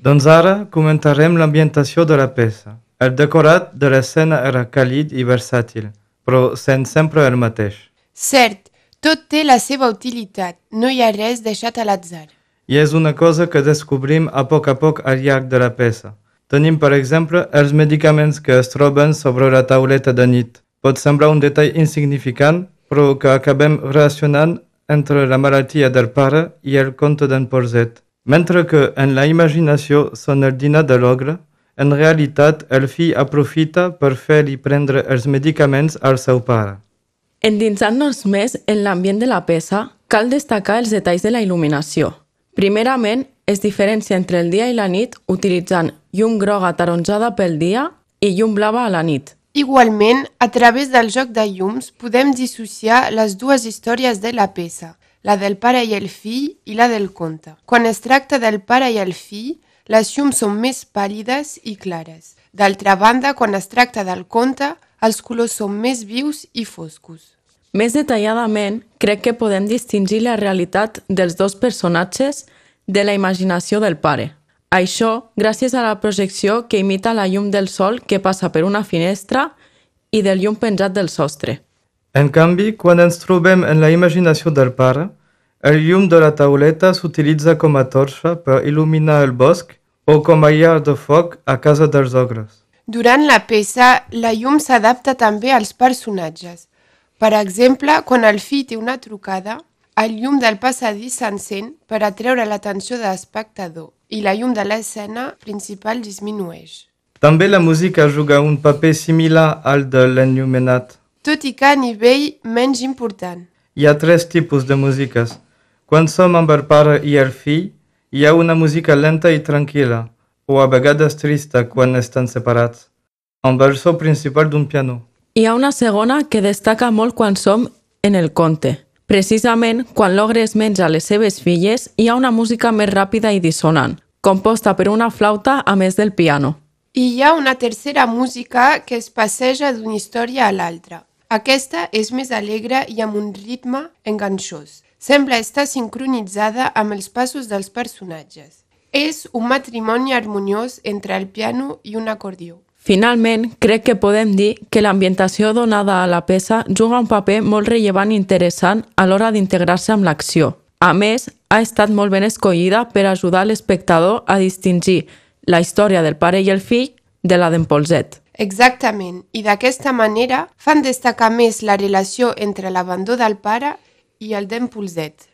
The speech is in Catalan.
Doncs ara comentarem l'ambientació de la peça. El decorat de l'escena era càlid i versàtil, però sent sempre el mateix. Cert, tot té la seva utilitat, no hi ha res deixat a l'atzar. I és una cosa que descobrim a poc a poc al llarg de la peça. Tenim, per exemple, els medicaments que es troben sobre la tauleta de nit. Pot semblar un detall insignificant, però que acabem relacionant entre la malaltia del pare i el conte d'en Polzet. Mentre que en la imaginació són el dinar de l'ogre, en realitat el fill aprofita per fer-li prendre els medicaments al seu pare. Endinsant-nos més en l'ambient de la peça, cal destacar els detalls de la il·luminació. Primerament, es diferencia entre el dia i la nit utilitzant llum groga taronjada pel dia i llum blava a la nit. Igualment, a través del joc de llums podem dissociar les dues històries de la peça, la del pare i el fill i la del conte. Quan es tracta del pare i el fill, les llums són més pàl·lides i clares. D'altra banda, quan es tracta del conte, els colors són més vius i foscos. Més detalladament, crec que podem distingir la realitat dels dos personatges de la imaginació del pare. Això gràcies a la projecció que imita la llum del sol que passa per una finestra i del llum penjat del sostre. En canvi, quan ens trobem en la imaginació del pare, el llum de la tauleta s'utilitza com a torxa per il·luminar el bosc o com a llar de foc a casa dels ogres. Durant la peça, la llum s'adapta també als personatges. Per exemple, quan el fill té una trucada, el llum del passadís s'encén per atreure l'atenció de l'espectador i la llum de l'escena principal disminueix. També la música juga un paper similar al de l'enllumenat. Tot i que a nivell menys important. Hi ha tres tipus de músiques. Quan som amb el pare i el fill, hi ha una música lenta i tranquil·la, o a vegades trista quan estan separats, amb el so principal d'un piano. Hi ha una segona que destaca molt quan som en el conte. Precisament, quan l'ogre es menja les seves filles, hi ha una música més ràpida i dissonant, composta per una flauta a més del piano. I hi ha una tercera música que es passeja d'una història a l'altra. Aquesta és més alegre i amb un ritme enganxós. Sembla estar sincronitzada amb els passos dels personatges. És un matrimoni harmoniós entre el piano i un acordió. Finalment, crec que podem dir que l'ambientació donada a la peça juga un paper molt rellevant i interessant a l'hora d'integrar-se amb l'acció. A més, ha estat molt ben escollida per ajudar l'espectador a distingir la història del pare i el fill de la d'en Polzet. Exactament, i d'aquesta manera fan destacar més la relació entre l'abandó del pare i el d'en Polzet.